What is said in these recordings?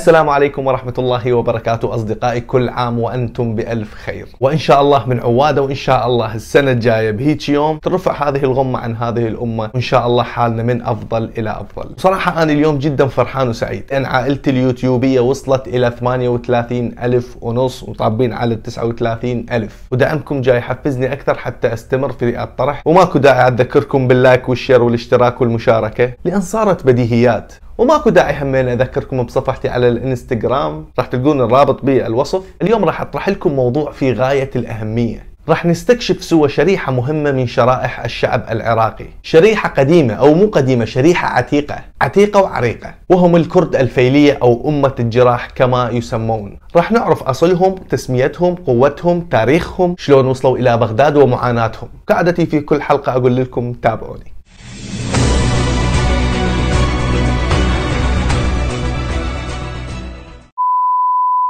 السلام عليكم ورحمة الله وبركاته أصدقائي كل عام وأنتم بألف خير. وإن شاء الله من عوادة وإن شاء الله السنة الجاية بهيك يوم ترفع هذه الغمة عن هذه الأمة وإن شاء الله حالنا من أفضل إلى أفضل. صراحة أنا اليوم جدا فرحان وسعيد. لأن عائلتي اليوتيوبية وصلت إلى 38 ألف ونص وطابين على 39 ألف. ودعمكم جاي يحفزني أكثر حتى أستمر في الطرح وماكو داعي أذكركم باللايك والشير والاشتراك والمشاركة لأن صارت بديهيات. وماكو داعي همين أذكركم بصفحتي على الإنستغرام. راح تلقون الرابط بالوصف. اليوم راح أطرح لكم موضوع في غاية الأهمية. راح نستكشف سوى شريحة مهمة من شرائح الشعب العراقي. شريحة قديمة أو مو قديمة شريحة عتيقة. عتيقة وعريقة. وهم الكرد الفيلية أو أمة الجراح كما يسمون. راح نعرف أصلهم تسميتهم قوتهم تاريخهم شلون وصلوا إلى بغداد ومعاناتهم. كعادتي في كل حلقة أقول لكم تابعوني.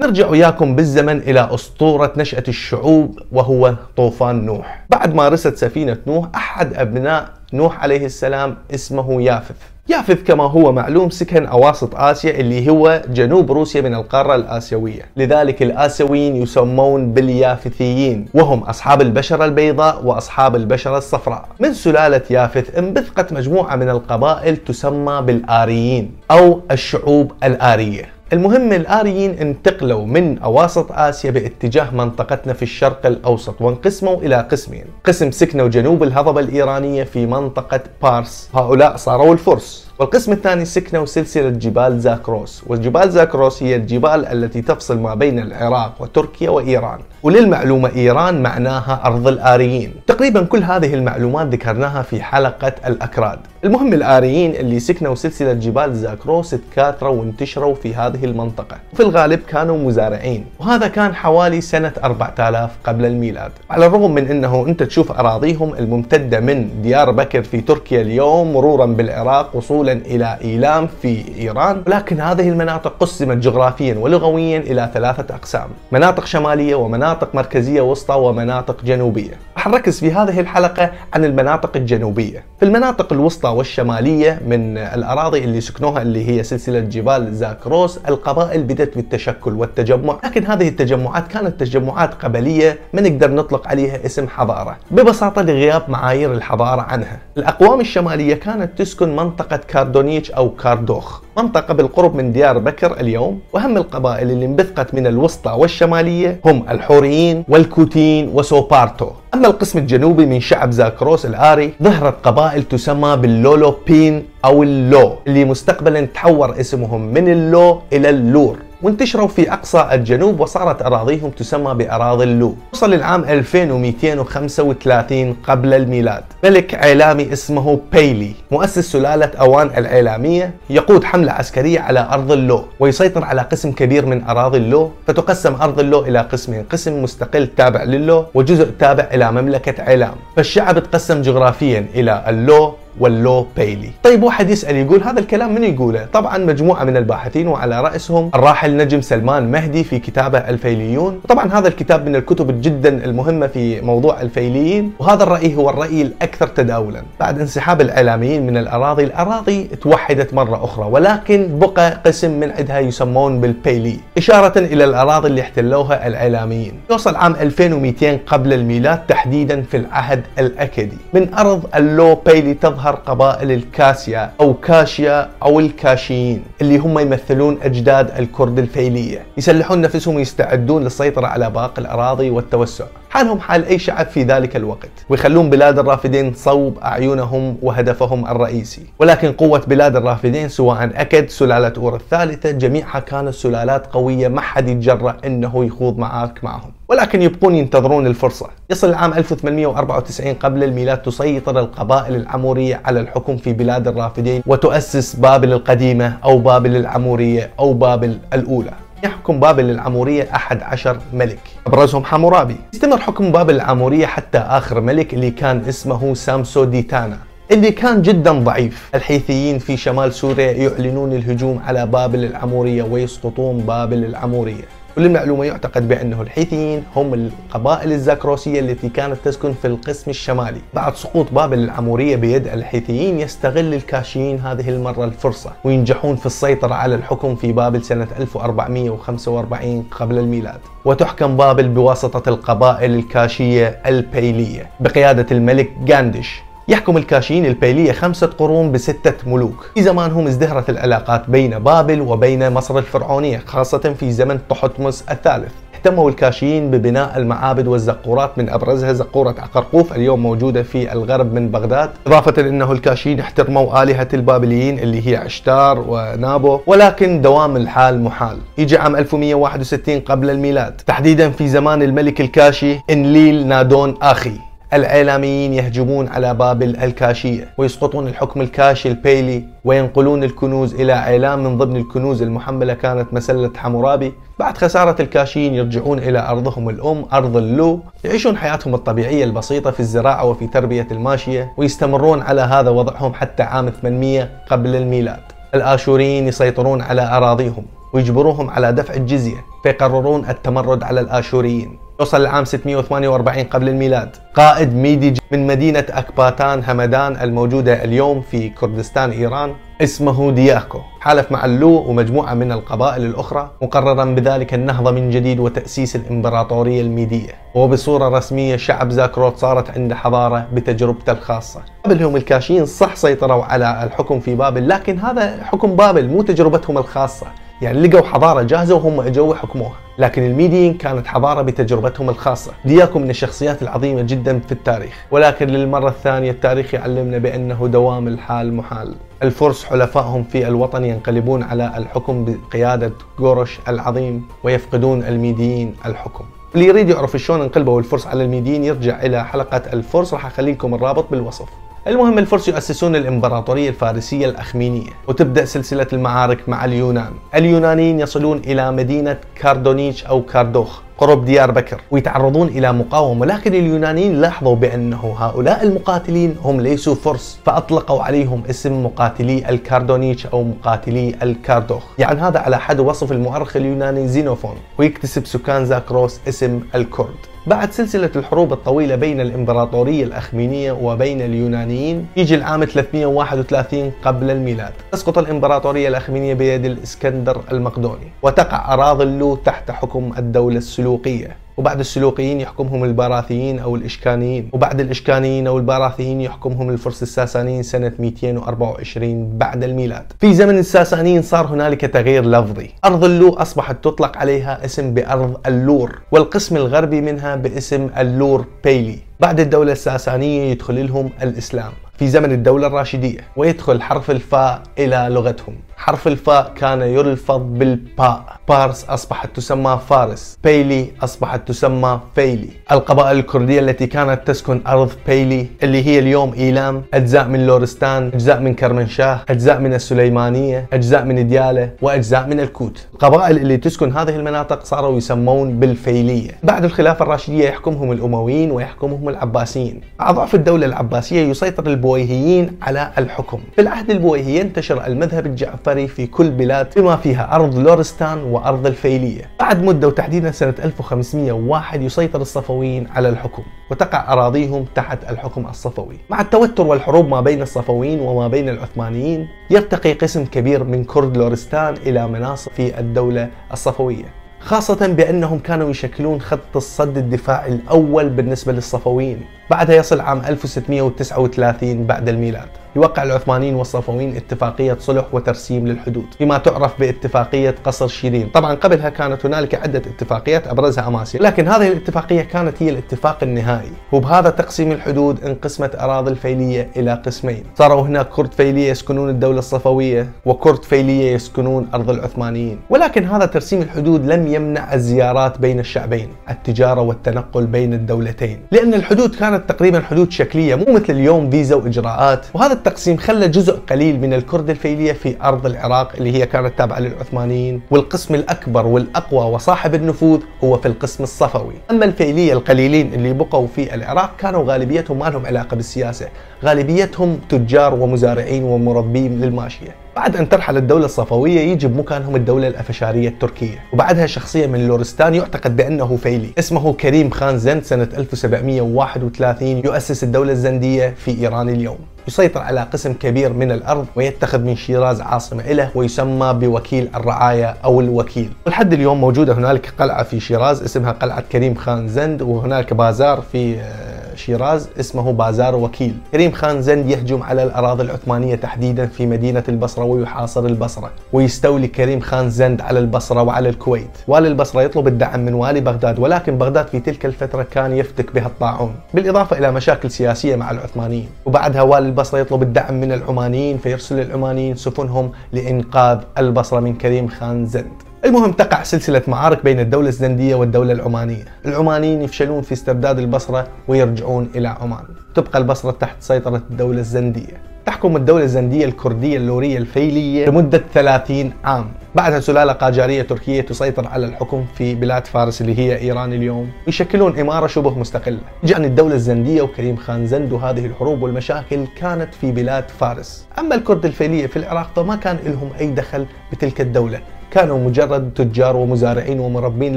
نرجع وياكم بالزمن إلى أسطورة نشأة الشعوب وهو طوفان نوح. بعد ما رست سفينة نوح أحد أبناء نوح عليه السلام اسمه يافث يافث كما هو معلوم سكن أواسط آسيا اللي هو جنوب روسيا من القارة الآسيوية. لذلك الآسيويين يسمون باليافثيين وهم أصحاب البشرة البيضاء وأصحاب البشرة الصفراء. من سلالة يافث انبثقت مجموعة من القبائل تسمى بالآريين أو الشعوب الآرية. المهم الآريين انتقلوا من أواسط آسيا باتجاه منطقتنا في الشرق الأوسط وانقسموا إلى قسمين. قسم سكنوا جنوب الهضبة الإيرانية في منطقة بارس. هؤلاء صاروا الفرس. والقسم الثاني سكنوا سلسلة جبال زاكروس. وجبال زاكروس هي الجبال التي تفصل ما بين العراق وتركيا وإيران. وللمعلومة إيران معناها أرض الآريين. تقريبا كل هذه المعلومات ذكرناها في حلقة الأكراد. المهم الآريين اللي سكنوا سلسلة جبال زاكروس تكاثروا وانتشروا في هذه المنطقة. في الغالب كانوا مزارعين وهذا كان حوالي سنة 4000 قبل الميلاد. على الرغم من أنه أنت تشوف أراضيهم الممتدة من ديار بكر في تركيا اليوم مرورا بالعراق وصولا إلى إيلام في إيران ولكن هذه المناطق قسمت جغرافيا ولغويا إلى ثلاثة أقسام مناطق شمالية ومناطق مركزية وسطى ومناطق جنوبية. راح نركز في هذه الحلقة عن المناطق الجنوبية. في المناطق الوسطى والشمالية من الأراضي اللي سكنوها اللي هي سلسلة جبال زاكروس القبائل بدأت بالتشكل والتجمع. لكن هذه التجمعات كانت تجمعات قبلية ما نقدر نطلق عليها اسم حضارة. ببساطة لغياب معايير الحضارة عنها. الأقوام الشمالية كانت تسكن منطقة كاردونيتش أو كاردوخ. منطقة بالقرب من ديار بكر اليوم وهم القبائل اللي انبثقت من الوسطى والشمالية هم الحوريين والكوتين وسوبارتو أما القسم الجنوبي من شعب زاكروس الآري ظهرت قبائل تسمى باللولوبين أو اللو اللي مستقبلا تحور اسمهم من اللو إلى اللور. وانتشروا في أقصى الجنوب وصارت أراضيهم تسمى بأراضي اللو وصل العام 2235 قبل الميلاد. ملك عيلامي اسمه بيلي. مؤسس سلالة أوان العيلامية يقود حملة عسكرية على أرض اللو ويسيطر على قسم كبير من أراضي اللو فتقسم أرض اللو إلى قسمين قسم مستقل تابع للو وجزء تابع إلى مملكة عيلام فالشعب تقسم جغرافيا إلى اللو واللو بيلي. طيب واحد يسأل يقول هذا الكلام من يقوله؟ طبعا مجموعة من الباحثين وعلى رأسهم الراحل نجم سلمان مهدي في كتابه الفيليون. طبعا هذا الكتاب من الكتب جدا المهمة في موضوع الفيليين وهذا الرأي هو الرأي الأكثر تداولا. بعد انسحاب العيلاميين من الأراضي الأراضي توحدت مرة أخرى ولكن بقى قسم من عندها يسمون بالبيلي. إشارة إلى الأراضي اللي احتلوها العيلاميين. يوصل عام 2200 قبل الميلاد تحديدا في العهد الأكدي. من أرض اللو بيلي تظهر تظهر قبائل الكاسيا أو كاشيا أو الكاشيين اللي هم يمثلون أجداد الكرد الفيلية. يسلحون نفسهم ويستعدون للسيطرة على باقي الأراضي والتوسع. حالهم حال أي شعب في ذلك الوقت. ويخلون بلاد الرافدين صوب أعينهم وهدفهم الرئيسي. ولكن قوة بلاد الرافدين سواء أكد سلالة أور الثالثة جميعها كانت سلالات قوية ما حد يتجرأ أنه يخوض معارك معهم. ولكن يبقون ينتظرون الفرصة. يصل العام 1894 قبل الميلاد تسيطر القبائل العمورية على الحكم في بلاد الرافدين وتؤسس بابل القديمة أو بابل العمورية أو بابل الأولى. يحكم بابل العمورية أحد عشر ملك. أبرزهم حمورابي. استمر حكم بابل العمورية حتى آخر ملك اللي كان اسمه سامسو ديتانا اللي كان جدا ضعيف. الحيثيين في شمال سوريا يعلنون الهجوم على بابل العمورية ويسقطون بابل العمورية. وللمعلومة يعتقد بأنه الحيثيين هم القبائل الزاكروسية التي كانت تسكن في القسم الشمالي. بعد سقوط بابل العمورية بيد الحيثيين يستغل الكاشيين هذه المرة الفرصة وينجحون في السيطرة على الحكم في بابل سنة 1445 قبل الميلاد. وتحكم بابل بواسطة القبائل الكاشية البيلية بقيادة الملك غاندش يحكم الكاشيين البيلية خمسة قرون بستة ملوك. في زمانهم ازدهرت العلاقات بين بابل وبين مصر الفرعونية خاصة في زمن طحتمس الثالث. اهتموا الكاشيين ببناء المعابد والزقورات من أبرزها زقورة عقرقوف اليوم موجودة في الغرب من بغداد، إضافة أنه الكاشيين احترموا آلهة البابليين اللي هي عشتار ونابو، ولكن دوام الحال محال. يجي عام 1161 قبل الميلاد، تحديدا في زمان الملك الكاشي إنليل نادون آخي، العيلاميين يهجمون على بابل الكاشية ويسقطون الحكم الكاشي البيلي وينقلون الكنوز إلى عيلام من ضمن الكنوز المحملة كانت مسلة حمورابي. بعد خسارة الكاشيين يرجعون إلى أرضهم الأم أرض اللو. يعيشون حياتهم الطبيعية البسيطة في الزراعة وفي تربية الماشية ويستمرون على هذا وضعهم حتى عام 800 قبل الميلاد. الآشوريين يسيطرون على أراضيهم ويجبروهم على دفع الجزية. فيقررون التمرد على الآشوريين. يوصل العام 648 قبل الميلاد. قائد ميدي من مدينة أكباتان همدان الموجودة اليوم في كردستان إيران اسمه دياكو. حالف مع اللو ومجموعة من القبائل الأخرى مقررا بذلك النهضة من جديد وتأسيس الإمبراطورية الميدية. وبصورة رسمية شعب زاكروس صارت عنده حضارة بتجربته الخاصة. قبلهم الكاشيين صح سيطروا على الحكم في بابل لكن هذا حكم بابل مو تجربتهم الخاصة. يعني لقوا حضارة جاهزة وهم اجوا وحكموها. لكن الميديين كانت حضارة بتجربتهم الخاصة. دياكو من الشخصيات العظيمة جدا في التاريخ. ولكن للمرة الثانية التاريخ يعلمنا بأنه دوام الحال محال. الفرس حلفائهم في الوطن ينقلبون على الحكم بقيادة كورش العظيم ويفقدون الميديين الحكم. اللي يريد يعرف شلون انقلبوا الفرس على الميديين يرجع إلى حلقة الفرس. راح اخلي لكم الرابط بالوصف. المهم الفرس يؤسسون الإمبراطورية الفارسية الأخمينية وتبدأ سلسلة المعارك مع اليونان. اليونانيين يصلون إلى مدينة كاردونيتش أو كاردوخ قرب ديار بكر ويتعرضون إلى مقاومة لكن اليونانيين لاحظوا بأنه هؤلاء المقاتلين هم ليسوا فرس فأطلقوا عليهم اسم مقاتلي الكاردونيتش أو مقاتلي الكاردوخ. يعني هذا على حد وصف المؤرخ اليوناني زينوفون ويكتسب سكان زاكروس اسم الكرد. بعد سلسلة الحروب الطويلة بين الإمبراطورية الأخمينية وبين اليونانيين يجي العام 331 قبل الميلاد. تسقط الإمبراطورية الأخمينية بيد الإسكندر المقدوني وتقع أراضي اللو تحت حكم الدولة السلوقية. وبعد السلوقيين يحكمهم البارثيين أو الإشكانيين. وبعد الإشكانيين أو البارثيين يحكمهم الفرس الساسانيين سنة 224 بعد الميلاد. في زمن الساسانيين صار هنالك تغيير لفظي. أرض اللو أصبحت تطلق عليها اسم بأرض اللور والقسم الغربي منها باسم اللور بيلي. بعد الدولة الساسانية يدخل لهم الإسلام في زمن الدولة الراشدية ويدخل حرف الفاء إلى لغتهم. حرف الفاء كان يلفظ بالباء. بارس أصبحت تسمى فارس بيلي أصبحت تسمى فيلي. القبائل الكردية التي كانت تسكن أرض بيلي اللي هي اليوم إيلام أجزاء من لورستان أجزاء من كرمنشاه أجزاء من السليمانية أجزاء من ديالة وأجزاء من الكوت. القبائل اللي تسكن هذه المناطق صاروا يسمون بالفيلية. بعد الخلافة الراشدية يحكمهم الأمويين ويحكمهم العباسيين. مع ضعف الدولة العباسية يسيطر البويهيين على الحكم. في العهد البويهي انتشر المذهب الجعفري في كل بلاد بما فيها أرض لورستان وأرض الفيلية. بعد مدة وتحديدا سنة 1501 يسيطر الصفويين على الحكم وتقع أراضيهم تحت الحكم الصفوي. مع التوتر والحروب ما بين الصفويين وما بين العثمانيين يرتقي قسم كبير من كرد لورستان إلى مناصب في الدولة الصفوية. خاصة بأنهم كانوا يشكلون خط الصد الدفاعي الأول بالنسبة للصفويين بعدها يصل عام 1639 بعد الميلاد. يوقع العثمانيين والصفويين اتفاقية صلح وترسيم للحدود. فيما تعرف باتفاقية قصر شيرين. طبعا قبلها كانت هنالك عدة اتفاقيات أبرزها أماسيا. لكن هذه الاتفاقية كانت هي الاتفاق النهائي. وبهذا تقسيم الحدود انقسمت أراضي الفيلية إلى قسمين. صاروا هناك كرد فيلية يسكنون الدولة الصفوية وكرد فيلية يسكنون أرض العثمانيين. ولكن هذا ترسيم الحدود لم يمنع الزيارات بين الشعبين التجارة والتنقل بين الدولتين. لأن الحدود كانت تقريبا حدود شكلية مو مثل اليوم فيزا وإجراءات. وهذا التقسيم خلى جزء قليل من الكرد الفيلية في أرض العراق اللي هي كانت تابعة للعثمانيين والقسم الأكبر والأقوى وصاحب النفوذ هو في القسم الصفوي. أما الفيلية القليلين اللي بقوا في العراق كانوا غالبيتهم ما لهم علاقة بالسياسة غالبيتهم تجار ومزارعين ومربين للماشية بعد أن ترحل الدولة الصفوية يجي بمكانهم الدولة الأفشارية التركية. وبعدها شخصية من لورستان يعتقد بأنه فيلي. اسمه كريم خان زند سنة 1731 يؤسس الدولة الزندية في إيران اليوم. يسيطر على قسم كبير من الأرض ويتخذ من شيراز عاصمة له ويسمى بوكيل الرعايا أو الوكيل. ولحد اليوم موجودة هنالك قلعة في شيراز اسمها قلعة كريم خان زند وهنالك بازار في آه، شيراز اسمه بازار وكيل. كريم خان زند يهجم على الأراضي العثمانية تحديدا في مدينة البصرة ويحاصر البصرة. ويستولي كريم خان زند على البصرة وعلى الكويت. والي البصرة يطلب الدعم من والي بغداد ولكن بغداد في تلك الفترة كان يفتك بها الطاعون. بالإضافة إلى مشاكل سياسية مع العثمانيين. وبعدها والي البصرة يطلب الدعم من العمانيين فيرسل العمانيين سفنهم لإنقاذ البصرة من كريم خان زند. المهم تقع سلسلة معارك بين الدولة الزندية والدولة العمانية. العمانيين يفشلون في استرداد البصرة ويرجعون إلى عمان. تبقى البصرة تحت سيطرة الدولة الزندية. تحكم الدولة الزندية الكردية اللورية الفيلية لمدة 30 عام. بعدها سلالة قاجارية تركية تسيطر على الحكم في بلاد فارس اللي هي إيران اليوم يشكلون إمارة شبه مستقلة. يعني الدولة الزندية وكريم خان زند وهذه الحروب والمشاكل كانت في بلاد فارس. أما الكرد الفيلية في العراق فما كان لهم أي دخل بتلك الدولة. كانوا مجرد تجار ومزارعين ومربين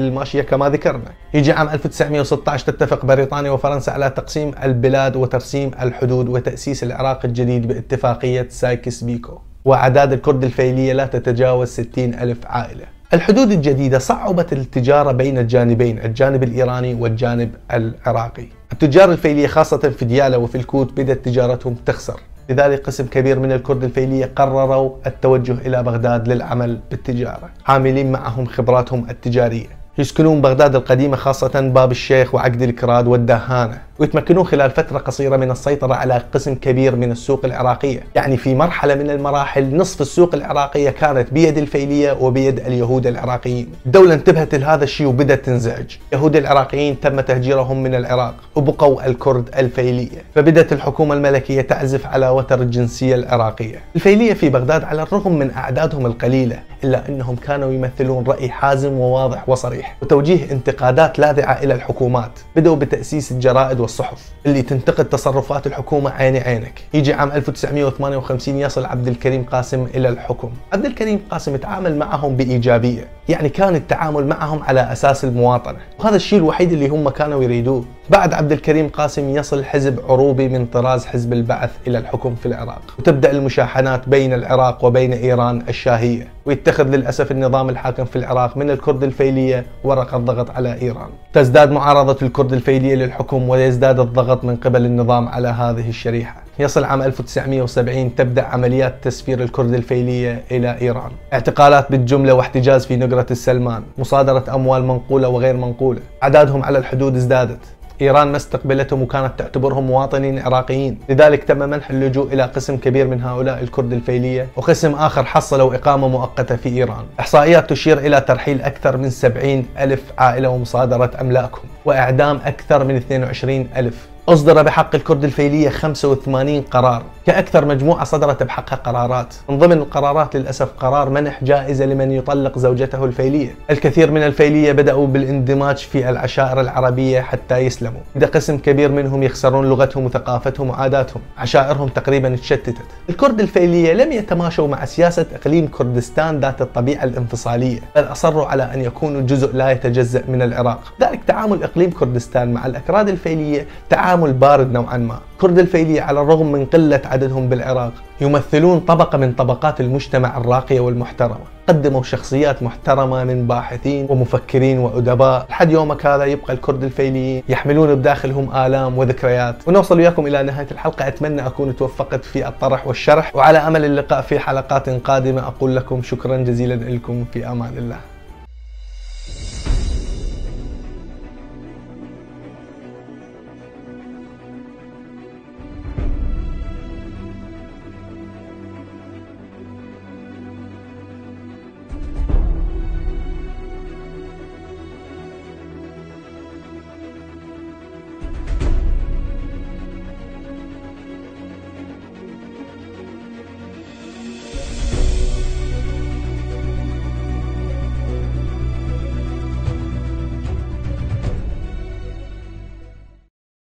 للماشية كما ذكرنا. يجي عام 1916 تتفق بريطانيا وفرنسا على تقسيم البلاد وترسيم الحدود وتأسيس العراق الجديد باتفاقية سايكس بيكو. وأعداد الكرد الفيلية لا تتجاوز 60 ألف عائلة. الحدود الجديدة صعبت التجارة بين الجانبين الجانب الإيراني والجانب العراقي. التجار الفيلية خاصة في ديالى وفي الكوت بدأت تجارتهم تخسر. لذلك قسم كبير من الكرد الفيلية قرروا التوجه إلى بغداد للعمل بالتجارة عاملين معهم خبراتهم التجارية. يسكنون بغداد القديمة خاصة باب الشيخ وعقد الكراد والدهانة ويتمكنون خلال فترة قصيرة من السيطرة على قسم كبير من السوق العراقية. يعني في مرحلة من المراحل نصف السوق العراقية كانت بيد الفيلية وبيد اليهود العراقيين. الدولة انتبهت لهذا الشيء وبدأت تنزعج. اليهود العراقيين تم تهجيرهم من العراق وبقوا الكرد الفيلية. فبدأت الحكومة الملكية تعزف على وتر الجنسية العراقية. الفيلية في بغداد على الرغم من أعدادهم القليلة إلا أنهم كانوا يمثلون رأي حازم وواضح وصريح. وتوجيه انتقادات لاذعة إلى الحكومات بدأوا بتأسيس الجرائد والصحف اللي تنتقد تصرفات الحكومة عيني عينك. يجي عام 1958 يصل عبد الكريم قاسم إلى الحكم. عبد الكريم قاسم تعامل معهم بإيجابية يعني كان التعامل معهم على أساس المواطنة وهذا الشيء الوحيد اللي هم كانوا يريدوه. بعد عبد الكريم قاسم يصل حزب عروبي من طراز حزب البعث إلى الحكم في العراق. وتبدأ المشاحنات بين العراق وبين إيران الشاهية. ويتخذ للأسف النظام الحاكم في العراق من الكرد الفيلية ورقة ضغط على إيران. تزداد معارضة الكرد الفيلية للحكم ويزداد الضغط من قبل النظام على هذه الشريحة. يصل عام 1970 تبدأ عمليات تسفير الكرد الفيلية إلى إيران. اعتقالات بالجملة واحتجاز في نقرة السلمان. مصادرة أموال منقولة وغير منقولة. أعدادهم على الحدود ازدادت. إيران ما استقبلتهم وكانت تعتبرهم مواطنين عراقيين. لذلك تم منح اللجوء إلى قسم كبير من هؤلاء الكرد الفيلية وقسم آخر حصلوا إقامة مؤقتة في إيران. إحصائيات تشير إلى ترحيل أكثر من 70 ألف عائلة ومصادرة أملاكهم وإعدام أكثر من 22 ألف أصدر بحق الكرد الفيلية 85 قرار. كأكثر مجموعة صدرت بحقها قرارات. من ضمن القرارات للأسف قرار منح جائزة لمن يطلق زوجته الفيلية. الكثير من الفيلية بدأوا بالاندماج في العشائر العربية حتى يسلموا. بدأ قسم كبير منهم يخسرون لغتهم وثقافتهم وعاداتهم. عشائرهم تقريبا تشتتت. الكرد الفيلية لم يتماشوا مع سياسة إقليم كردستان ذات الطبيعة الانفصالية بل أصروا على أن يكونوا جزء لا يتجزأ من العراق. ذلك تعامل إقليم كردستان مع الأكراد الفيلية تعامل بارد نوعا ما. كرد الفيلية على الرغم من قلة عددهم بالعراق يمثلون طبقة من طبقات المجتمع الراقية والمحترمة. قدموا شخصيات محترمة من باحثين ومفكرين وأدباء. لحد يومك هذا يبقى الكرد الفيليين يحملون بداخلهم آلام وذكريات. ونوصل وياكم إلى نهاية الحلقة. أتمنى أكون توفقت في الطرح والشرح. وعلى أمل اللقاء في حلقات قادمة أقول لكم شكرا جزيلا لكم. في أمان الله.